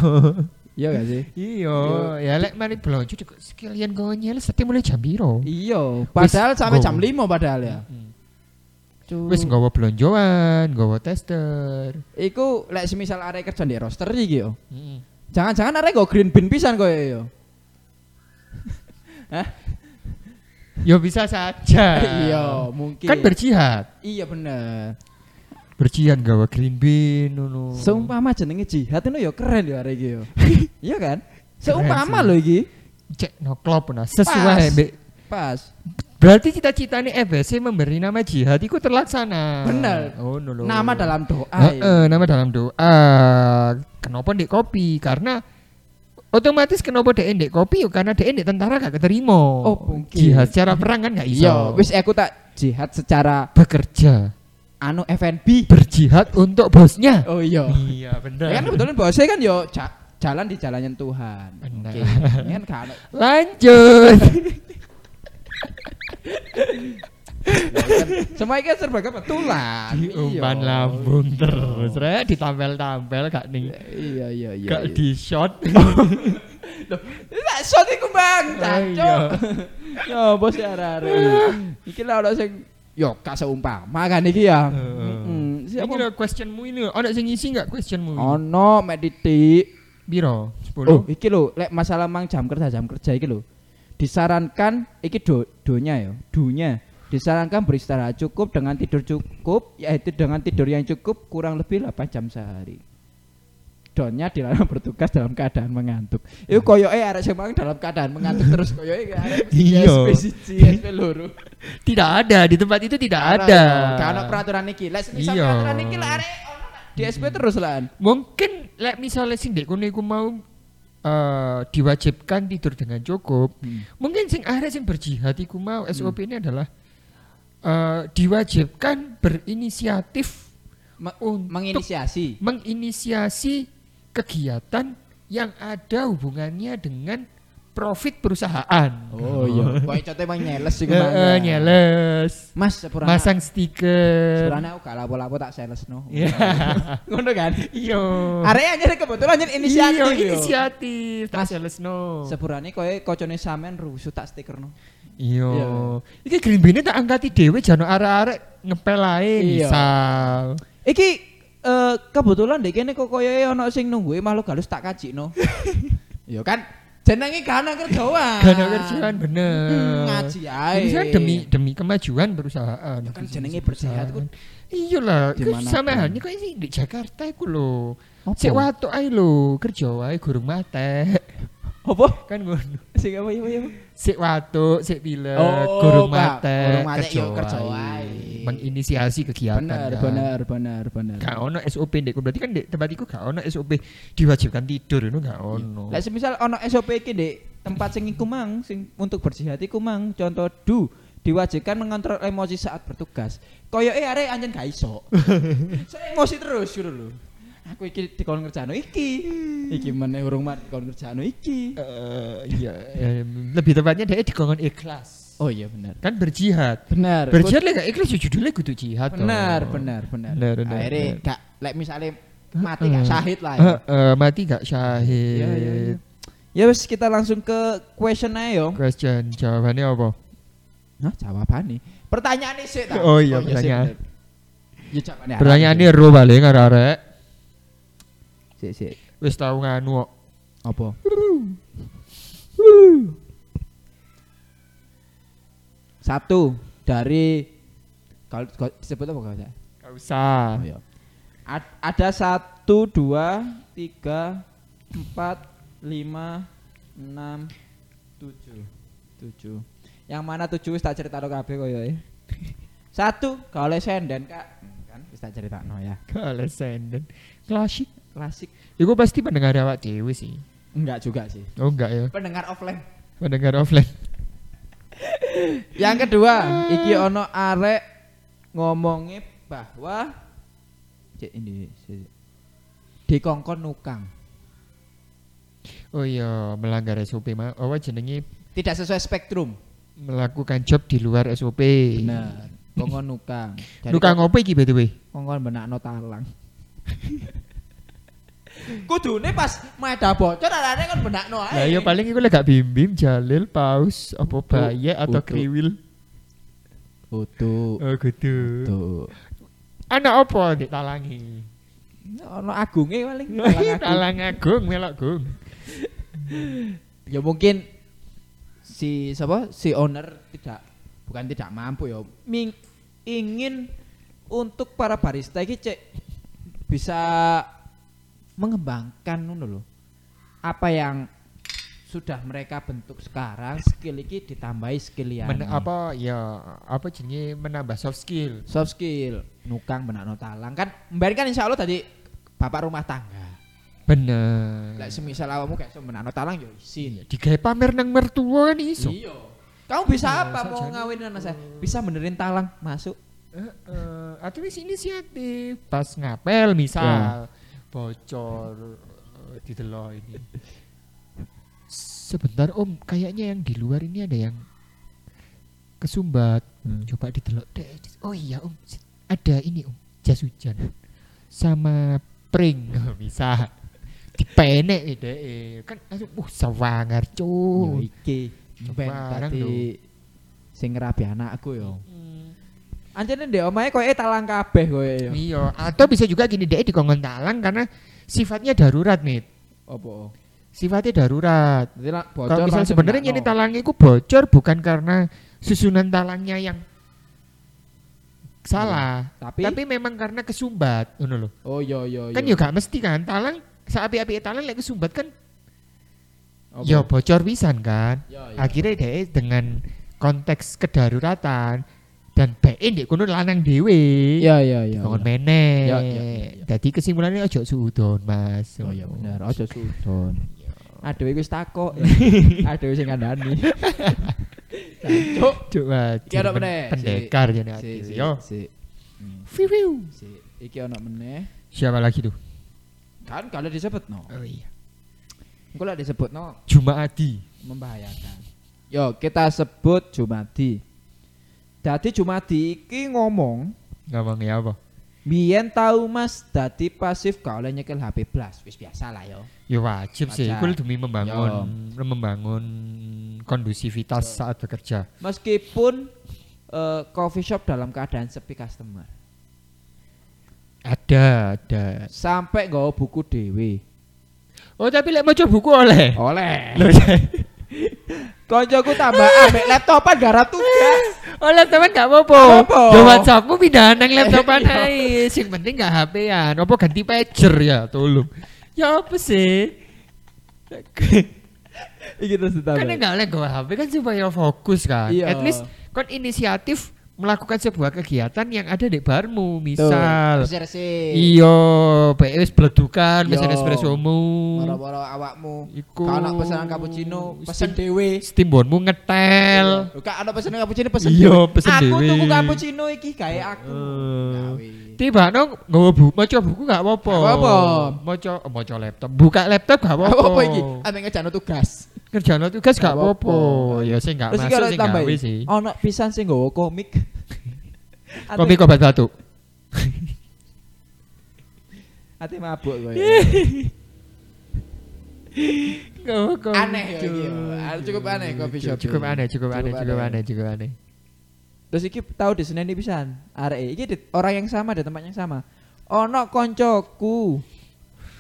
Iya gak sih? Iya, ya lek mari belanja sekalian gonyel setiap mulai jam piro. Iya, padahal sampai jam nggawa. 5 padahal ya. Mm. Cuk. Wis nggawa belonjoan, nggawa tester. Iku lek semisal arek kerja di roster iki yo. Heeh. Jangan-jangan arek go green bean pisan koyo yo. Ya bisa saja. Iya, mungkin. Kan berjihad. Iya bener. Berjihad nggawa green bean ngono. Seumpama jenenge jihad itu yo keren yo arek iki yo. Iya kan? Seumpama lo iki. Cek no klop nah sesuai Pas. mbek Pas. Berarti cita-citanya FBC memberi nama jihad itu terlaksana. Bener. Oh, no, no. Nama dalam doa. Heeh, nama dalam doa. Kenapa ndek kopi? Karena otomatis kenapa dek ndek kopi? Yo karena dek ndek tentara gak keterima. Oh, mungkin. Jihad secara perang kan gak iso. Iya, wis aku tak jihad secara bekerja, anu FNB. berjihad untuk bosnya. Oh iya. Iya, benar. Ya kan kebetulan bosnya kan yo ja- jalan di jalannya Tuhan. Benar. Ini kan kan. Lanjut. Semua ini kan serba kebetulan. Diumpan Iya. lambung terus, rek ditampel-tampel gak nih. Iya iya iya. Gak iya. di shot. Tak shot iku Bang, Oh, cancuk. Yo bos ya arek. Iki lah ono sing yo gak seumpama kan iki ya. Heeh. Siapa? lho questionmu ini. Ada sing ngisi gak questionmu? Ono mek titik. Biro? 10? Oh, iki lho, lek masalah mang jam kerja jam kerja iki lho. Disarankan iki do, donya ya, dunya. Disarankan beristirahat cukup dengan tidur cukup, yaitu dengan tidur yang cukup kurang lebih 8 jam sehari. Donnya dilarang bertugas dalam keadaan mengantuk. Iku koyoke arek sing dalam keadaan mengantuk terus koyoke Iya. Tidak ada di tempat itu tidak ada. Ono peraturan iki. Lek semisal Iya. peraturan iki lah arek di SP terus lah. Mungkin lek misalnya sing dek kono iku mau eh, diwajibkan tidur dengan cukup. Mungkin sing arek sing berjihad iku mau SOP ini adalah eh, diwajibkan berinisiatif Ma- untuk menginisiasi. menginisiasi kegiatan yang ada hubungannya dengan profit perusahaan. Oh iya. Kok cote emang nyeles sih ke mana? nyeles. Mas sepurane. Masang stiker. Sepurane aku gak lapo-lapo tak sales no. Iya. Ngono kan? Iya. Arek aja kebetulan aja inisiatif. Iya, yo. inisiatif. Tak sales no. Sepurane koyo kocone sampean rusuh tak stiker no. Iya. Iya. Iki green bean tak angkati dhewe jano arek-arek ngepel ae Iya. misal. Iki eh kebetulan dek kene kok koyo ono sing nunggu makhluk halus tak kajikno. Yo kan jenenge gak ana kerjaan. Ada kerjaan bener. Hmm, ngaji ae. Demi demi kemajuan perusahaan. Ya kan jenenge bersehat ku. Iya lah, sama halnya kok ini di Jakarta iku lho. Sik watuk ae lho, kerja wae gurung mate. Apa? kan ngono. Sing apa ya ya. Sik watuk, sik pilek, Oh, gurung mate, Gurung mate, yo kerja wae. Menginisiasi kegiatan. Bener, kan. bener, bener, bener. Gak ono SOP ndek berarti kan ndek tempat iku gak ono SOP diwajibkan tidur itu gak ono. Lah semisal ono SOP iki Dek, tempat sing iku mang sing untuk bersih hati ku mang contoh du diwajibkan mengontrol emosi saat bertugas. Koyoke arek anjen gak iso. Saya emosi terus gitu lho. Aku iki dikon ngerjano iki. Iki meneh urung mat dikon ngerjano iki. Eh, iya, em, lebih tepatnya dia dikongkon ikhlas. Oh iya bener. Kan berjihad. Bener. Berjihad lek ikhlas ya judulnya kudu jihad. bener. Bener, bener, Akhirnya gak lek misale mati gak syahid lah. ya. Heeh, mati gak syahid. Iya, iya, iya. Ya wes kita langsung ke question aja yo. Question jawabannya apa? Hah, jawaban nih. Pertanyaan sih. Oh iya, pertanyaan. Ya jawabannya. Pertanyaannya ro balik arek. Sik sik. Wis tau nganu kok. Apa? Satu dari kalau disebut apa kalau saya? Gak usah. Oh, iya. Ad- ada satu, dua, tiga, empat, lima, enam, tujuh, tujuh. Yang mana tujuh tak cerita kabeh koyo ya. Satu, kalau senden kak, kan wis tak cerita ya. Kalau senden. Klasik. Klasik. Iku pasti pendengar awak dewe sih. Enggak juga sih. Oh enggak ya. Pendengar offline. Pendengar offline. Yang kedua, iki ono arek ngomongnya bahwa Cek ini dikongkon nukang. Oh iya, melanggar SOP mah. Oh jenenge Tidak sesuai spektrum. melakukan job di luar SOP. Benar. Kongkon nukang. Jadi Nukang apa iki by the way? kongkon benakno talang. Kudune pas meda bocor arane kan benakno ae. Lah iya paling iku lek gak bim-bim, jalil, paus, apa baye atau kriwil. Kudu. Oh gitu. Tuh. Anak apa dik talangi? Ono agunge paling. talang agung. Talang agung melok gung. ya mungkin si siapa si owner tidak bukan tidak mampu ya ming, ingin untuk para barista ini cek bisa mengembangkan ngono loh apa yang sudah mereka bentuk sekarang skill ini ditambahi skill yang Men, apa ya apa jenenge menambah soft skill. soft skill nukang benakno talang kan mbak kan insya Allah tadi bapak rumah tangga Bener. Lek semisal awakmu kayak so benakno talang ya isin Digawe pamer nang mertua kan iso. Iya. Kamu bisa Iya, apa mau ngawin anak saya? Bisa benerin talang masuk. Heeh, atau wis inisiatif pas ngapel misal bocor eh, didelok ini. Sebentar Om, kayaknya yang di luar ini ada yang kesumbat. Hmm. Coba didelok deh. Oh iya Om, ada ini Om, jas hujan sama pring bisa dipenek ide kan langsung uh sewangar cuy. iki. Ben Barang sing ngerabi anakku yo. Anjene ndek omahe koyo talang kabeh koyo yo. Iya, atau bisa juga gini deh dikongkon talang karena sifatnya darurat nih. Opo? Sifatnya darurat. Kalau misal sebenarnya ini talangnya itu bocor bukan karena susunan talangnya yang salah, Tapi, tapi memang karena kesumbat, ngono loh. oh iya iya iya. Kan ya gak mesti kan talang sapi-api talang lek kesumbat kan Opo? ya bocor pisan kan. Yo, yo. Akhirnya deh dengan konteks kedaruratan dan BE ndek kono lanang dhewe. Iya iya iya. Bangun iya. meneh. Ya, ya, ya, ya. Jadi kesimpulannya ojo suudon, Mas. Oh iya bener, aja sudon. Iya. Aduh iku wis takok. Aduh sing kandhani. Cuk. Ono meneh. pendekar Si si Yo. si. Hmm. Fiu, fiu. Si iki ono meneh. Siapa lagi tuh? Kan kalau disebut no. Oh iya. Engko lek disebutno Jumaadi. membahayakan. Yo, kita sebut Jumadi. Dadi Jumadi iki ngomong, Ngomongnya apa? biyen tau Mas dadi pasif gak oleh nyekel HP blas. Wis biasa lah yo. Ya wajib sih, Wajar. itu demi membangun membangun kondusivitas saat bekerja. Meskipun eh, coffee shop dalam keadaan sepi customer. Ada, ada. Sampai nggawa buku dewe. Oh tapi lek maca buku oleh. Oleh. Koncoku tambah ambek laptopan garap tugas. Oleh teman gak apa-apa. Yo WhatsAppmu pindahan nang laptopan ae. Sing penting gak HP-an. Apa ganti pager ya, tolong. Ya apa sih? Iki terus kan enggak oleh gawa HP kan supaya fokus kan. Iya. At least kon inisiatif melakukan sebuah kegiatan yang ada di barmu, misal Bersih-bersih. Iya, PS bledukan mesin Yo. espressomu. Moro-moro awakmu. Iku. Kalau ana pesanan cappuccino, pesen dhewe. Steamboatmu ngetel. Lho, Kak ana pesanan cappuccino pesen. Iya, dhewe. pesen Aku dhewe. tuku cappuccino iki gawe aku. Eh. Gawe. Tiba no nggawa buku, maca buku gak apa-apa. Gak apa-apa. Maca oh, maca laptop, buka laptop gak apa-apa. Apa iki? Ambek tugas. Kerjaan tugas gak Gak apa-apa. Ya sing gak masuk sing tambahi. gawe sih. Ono pisan sing nggawa komik. Kopi obat batuk. Ati mabuk kowe. Aneh ya. Ah, Cukup aneh coffee shop. Cukup aneh, cukup aneh, cukup aneh, cukup aneh. Terus iki tahu di Senen pisan. Arek iki di, orang yang sama di tempat yang sama. Ono koncoku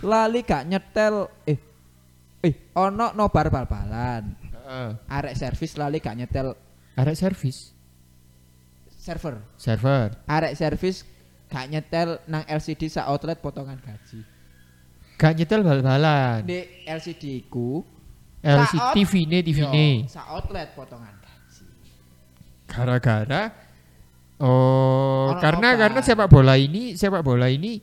lali gak nyetel eh eh ono nobar bal-balan. Heeh. Arek servis lali gak nyetel Arek servis, server. server. Arek servis gak nyetel nang LCD sa outlet potongan gaji. Gak nyetel bal-balan. Di LCD ku LCD TV ne, TV ne. sa outlet potongan. Gara-gara Oh, Ono karena karena sepak bola ini sepak bola ini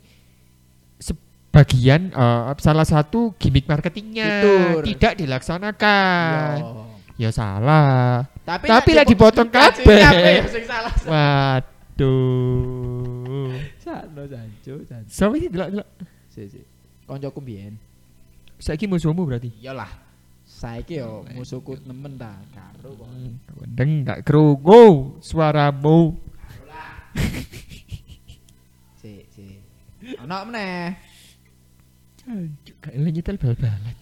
sebagian eh, salah satu gimmick marketingnya Betul. tidak dilaksanakan. Yo. Ya salah. Tapi, Tapi lah dipotong kabeh. Waduh. Sakno janjo janjo. Sama ini delok delok. Si si. Koncoku mbiyen. Saiki musuhmu berarti. Iyalah. Saiki yo musuhku nemen ta karo kok. Wendeng gak krungu suaramu. Si si. Ono meneh. Gak nyetel bal-balan.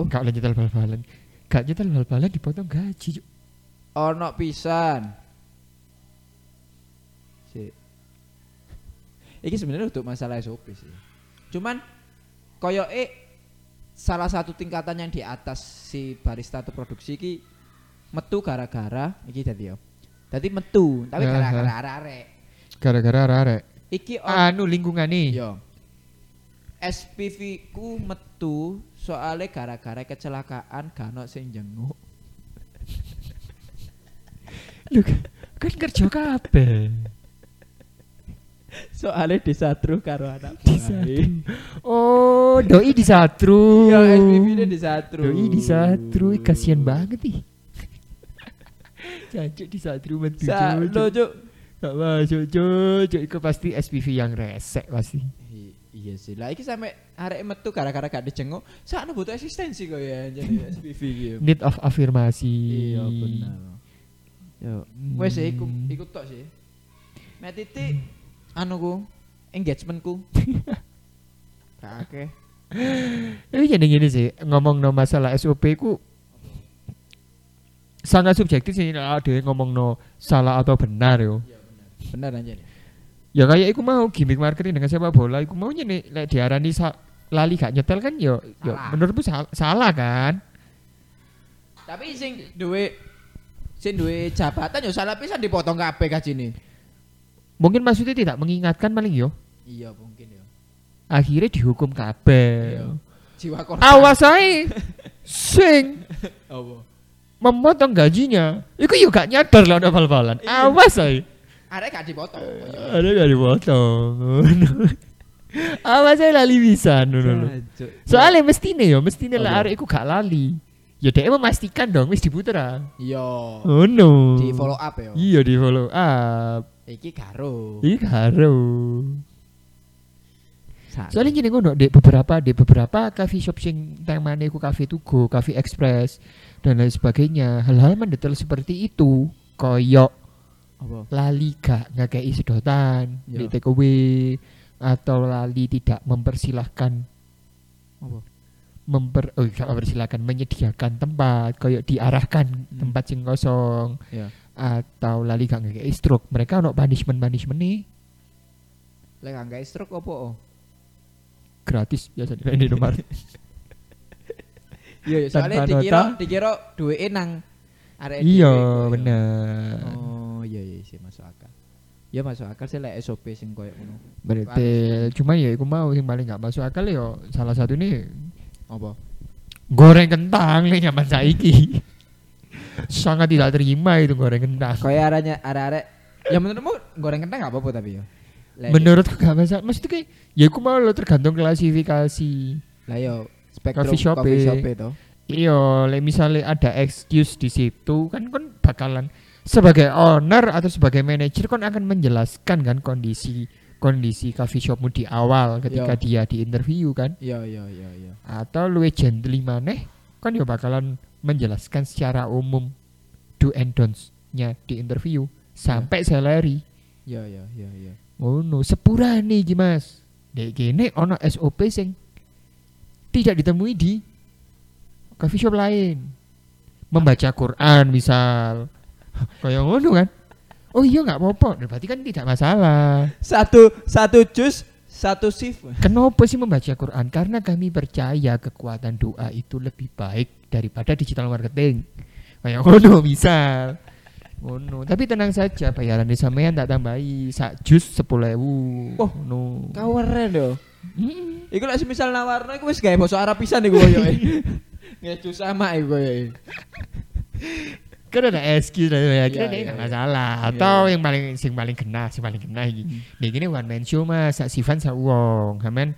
Oh. Gak nyetel bal-balan. Gak nyetel bal-balan dipotong gaji. Cuk. Ono pisan. Si. Iki sebenarnya untuk masalah SOP sih. Cuman koyo eh salah satu tingkatan yang di atas si barista atau produksi ki metu gara-gara iki tadi yo. Tadi metu, tapi gara-gara arek-arek. Gara-gara arek. Iki on Anu lingkungan nih. Yo. SPV ku metu soalnya gara-gara kecelakaan gak sing jenguk. Lu kan kerja kabeh. Soalnya disatru karo anak Disatru. Oh, doi disatru. Iya, SPV ini disatru. Doi disatru, Ih, kasihan banget nih. Cancuk disatru mentu Sakno, cuk. Cuk. Gak masuk cuk. Cuk, Iku pasti SPV yang resek pasti. I- Iya sih. Lah iki sampe arek metu gara-gara gak dijenguk, sakno butuh eksistensi kok ya jadi SPV yo. Need of afirmasi. Iya benar. Yo, wes ya, iku Hmm. iku tok sih. Mek titik anu ku engagementku. Gak akeh. Ini jadi gini sih, ngomong no masalah SOP ku sangat subjektif sih ada yang ngomong no salah atau benar yo. Bener aja nih. Ya kayak iku mau gimmick marketing dengan sepak bola, iku maunya nih lek diarani sa lali gak nyetel kan yo, yo Salah. menurutmu sal- salah kan? Tapi sing duwe sing duwe jabatan yo salah pisan dipotong kabeh gajine. Mungkin maksudnya tidak mengingatkan paling yo. Iya mungkin yo. Akhirnya dihukum kabeh. Iya. Jiwa korban. Awas ae sing Apa? memotong gajinya. Iku yo gak nyadar lah ada bal-balan. Iya. Awas ae. Arek gak dipotong. Ada gak dipotong. Awas ae lali bisa lho. Soalnya mestine yo, mestine lah Apa? arek gak lali. Ya dia memastikan dong wis diputer ah. Iya. Oh no. Di follow up ya. Iya di follow up. Iki karo. Iki karo. Soalnya gini ngono di beberapa di beberapa coffee shop sing temane iku cafe to go, cafe express dan lain sebagainya. Hal-hal mendetail seperti itu koyok apa? lali gak ngakei sedotan Ya. di take away atau lali tidak mempersilahkan Apa? Memper oh gak mempersilahkan menyediakan tempat koyok diarahkan Hmm. tempat sing kosong Ya. atau lali gak ngakei stroke mereka ono punishment punishment nih Lek angga stroke apa? oh? gratis biasanya di nomor Iya, iya, soalnya dikira dikira duweke nang arek iya iya. bener Oh, iya iya sih masuk akal. Ya masuk akal sih lek SOP sing koyo ngono. berarti cuma ya aku mau yang paling gak masuk akal ya salah satu nih Apa? goreng kentang nih nyaman saiki. Sangat tidak terima itu goreng kentang. Kayak arahnya arek-arek ya menurutmu goreng kentang gak apa-apa tapi ya. Lek- menurutku gak masalah maksudnya kayak ya aku mau lo tergantung klasifikasi. Lah yo spektrum Coffee shop coffee shop itu. iya le misalnya ada excuse di situ kan kan bakalan sebagai owner atau sebagai manajer kan akan menjelaskan kan kondisi kondisi coffee shopmu di awal ketika Iya. dia di interview kan? Iya iya iya iya. atau luwe gently maneh kan ya bakalan menjelaskan secara umum do and don'ts-nya di interview sampai salary. Iya iya iya iya. ngono sepurane iki Mas. Dek kene ono SOP sing tidak ditemui di coffee shop lain. Membaca Quran misal. Kayak ngono kan oh iya nggak apa-apa Nah, berarti kan tidak masalah Satu satu jus satu shift. Kenapa sih membaca Quran? Karena kami percaya kekuatan doa itu lebih baik daripada digital marketing. Kayak ngono misal. Ngono. Tapi tenang saja bayaran di sampean tak tambahi sak jus 10.000. Oh, Ngono. Kau keren do. Mm. Iku lek semisal nawarno iku wis gawe basa Arab pisan iku koyoke. Ngeju sama iku koyoke. Kan ada excuse lah ya, kira iya, nggak masalah. Iya, Atau iya. yang paling sing paling kena, sing paling kena iki. Hmm. Gini one man show mas, sak Sivan sak wong, Kamen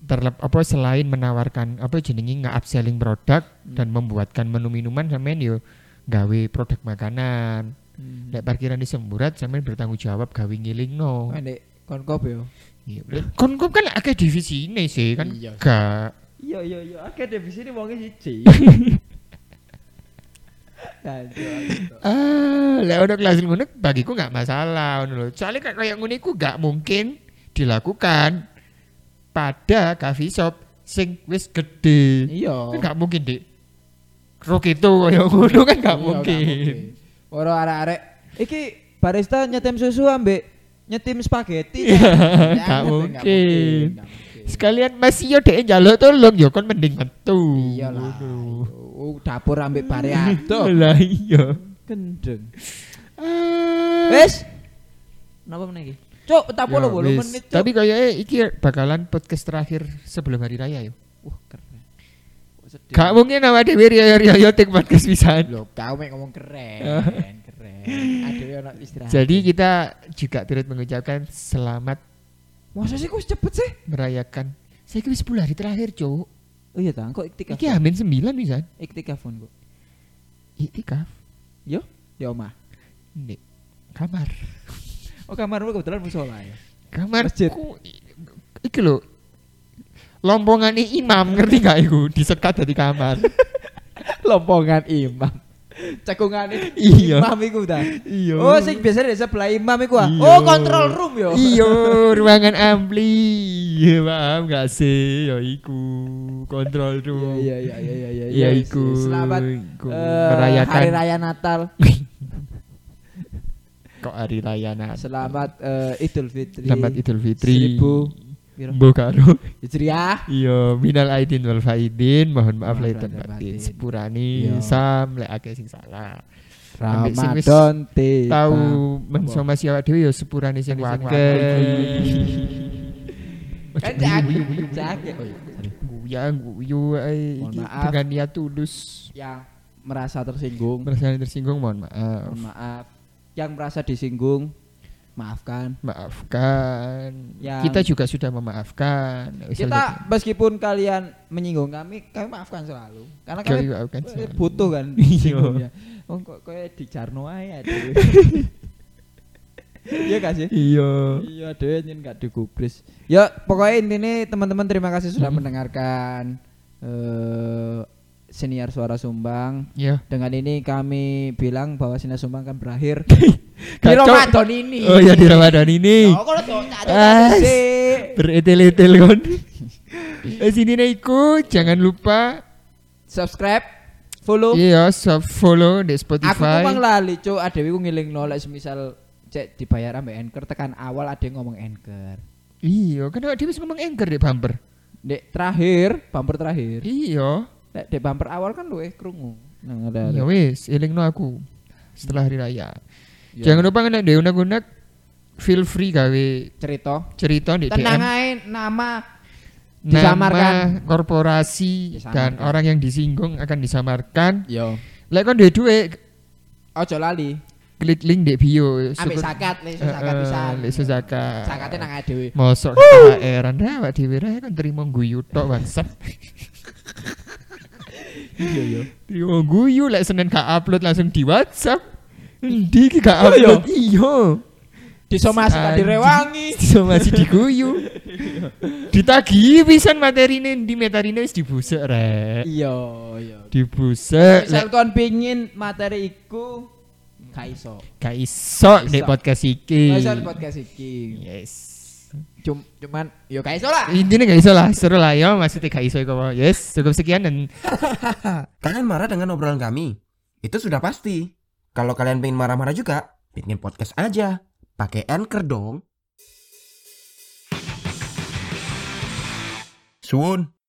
terlep apa selain menawarkan apa jenenge nggak upselling produk Hmm. dan membuatkan menu minuman sampean yo gawe produk makanan. Hmm. Nek parkiran di semburat sampean bertanggung jawab gawe ngilingno. Nek konkop yo. Iya. Kon kon kan akeh divisi ini sih kan Iya. gak Iya iya iya, akeh divisi ini wonge siji. Lanjut. Ah, lek ono kelas ngono bagiku nggak masalah ngono lho. Soalnya kayak kayak ngono iku nggak mungkin dilakukan pada coffee shop sing wis gede. Iya. Kan nggak mungkin, Dik. Rok itu kayak ngono kan nggak Iya, mungkin. Ora arek-arek iki barista nyetim susu ambek nyetim spaghetti. Iya, kan? nggak Jangan, mungkin. Sekalian masih yo dek njaluk tolong yo kon mending metu. Iya lah. Ngono. Oh, dapur ambek bare adoh. Lah iya. Gendeng. Ah. Wes. Napa meneh iki? Cuk, tak Ya, puluh bolu wis. menit. Cuk. Tapi kayaknya iki bakalan podcast terakhir sebelum hari raya yo. wah keren. Kok sedih. Gak mungkin awak dhewe riyo-riyo tik podcast pisan. Loh, kau mek ngomong keren, keren. Adewe ono istirahat. Jadi kita juga turut mengucapkan selamat masa sih kok cepet sih? merayakan. Saya kira 10 hari terakhir, Cuk. Oh iya ta, kok iktikaf? Iki amin 9 bisa. Iktikafun kok. Iktikaf Yo, di omah. di kamar. Oh, kamarmu kebetulan musola ya. Kamar Masjid. Iki lho. Lompongan imam ngerti gak iku disekat dari kamar. Lompongan imam. Cekungane Iya. imam iku ta. Iya. Oh, sing biasanya di sebelah imam iku ah. Iya. Oh, control room yo. Iya, ruangan ampli. Iya, paham gak sih? Ya iku kontrol room. Iya iya iya iya iya. Iya, iya, iku. Selamat Iku. eh, merayakan hari raya Natal. kok hari raya Natal. Selamat eh, Idul Fitri. Selamat Idul Fitri. Seribu. Piro? Mbok karo. Hijriah. Iya, minal aidin wal faidin, mohon maaf lahir dan batin. Sepurane Iya. sam lek akeh sing salah. Ramadan tiba. Tahu mensomasi awak dhewe ya sepurane sing. Kan guyu iki maaf. dengan niat tulus. Yang merasa tersinggung, Merasa tersinggung mohon maaf. mohon maaf. Yang merasa disinggung, maafkan. Maafkan. Yang- Kita juga sudah memaafkan. Kita meskipun kalian menyinggung kami, kami maafkan selalu. Karena Kami kami maafkan selalu. butuh kan Iya. disinggungnya. Oh kok kayak di Jarno aduh. Iya gak sih? Iya. Iya, deh nyen gak digubris. Ya, pokoknya intinya teman-teman terima kasih sudah Hmm. mendengarkan eh senior suara Sumbang. Iya. Dengan ini kami bilang bahwa senior Sumbang akan berakhir di Kacau. Ramadan ini. Oh ya di Ramadan ini. Oh, kalau tuh ada. Beretel-etel kon. Eh sini iku jangan lupa Subscribe, follow. iya sub follow di Aku Spotify. memang lali, cuk. Adewi ku ngiling nolak semisal cek dibayar ambek Anchor tekan awal ada yang ngomong Anchor. Iya, kan dia bisa ngomong anchor di bumper. Dek terakhir, bumper terakhir. Iya. Dek dek bumper awal kan luwe krungu. Nah, ada. Ya wis, elingno aku setelah hari raya. Ya. Jangan lupa nek dhewe unek-unek feel free gawe cerita. cerita di Tenang DM ae nama nama disamarkan. korporasi Disamarkan. dan orang yang disinggung akan disamarkan. Yo. Lek kon duwe duit Ojo lali. klik link di bio. Syukur- zakat, lek Eh, zakat pisan. lek zakat. Zakate nang dhewe. Mosok KPR Anda awak dhewe ra kan terima guyu tok bangsat. Iya yo. Terima guyu lek Senin gak upload langsung di WhatsApp. Endi iki gak Oh, iya? upload? Iya. Disomasi tak Anjing. direwangi. So masih diguyu. Ditagi pisan materine di metarine wis dibusek rek. Iya, iya. Dibusek Misal kon pingin materi iku gak iso. gak iso Gak nek podcast iki. Gak iso di podcast iki. Yes. Cum, cuman yo gak iso lah. Intinya gak iso lah, seru lah ya, maksudnya gak iso iku. Yes, cukup sekian dan Kalian marah dengan obrolan kami? Itu sudah pasti. Kalau kalian pengen marah-marah juga, bikin podcast aja. Pakai Anchor dong. Suun.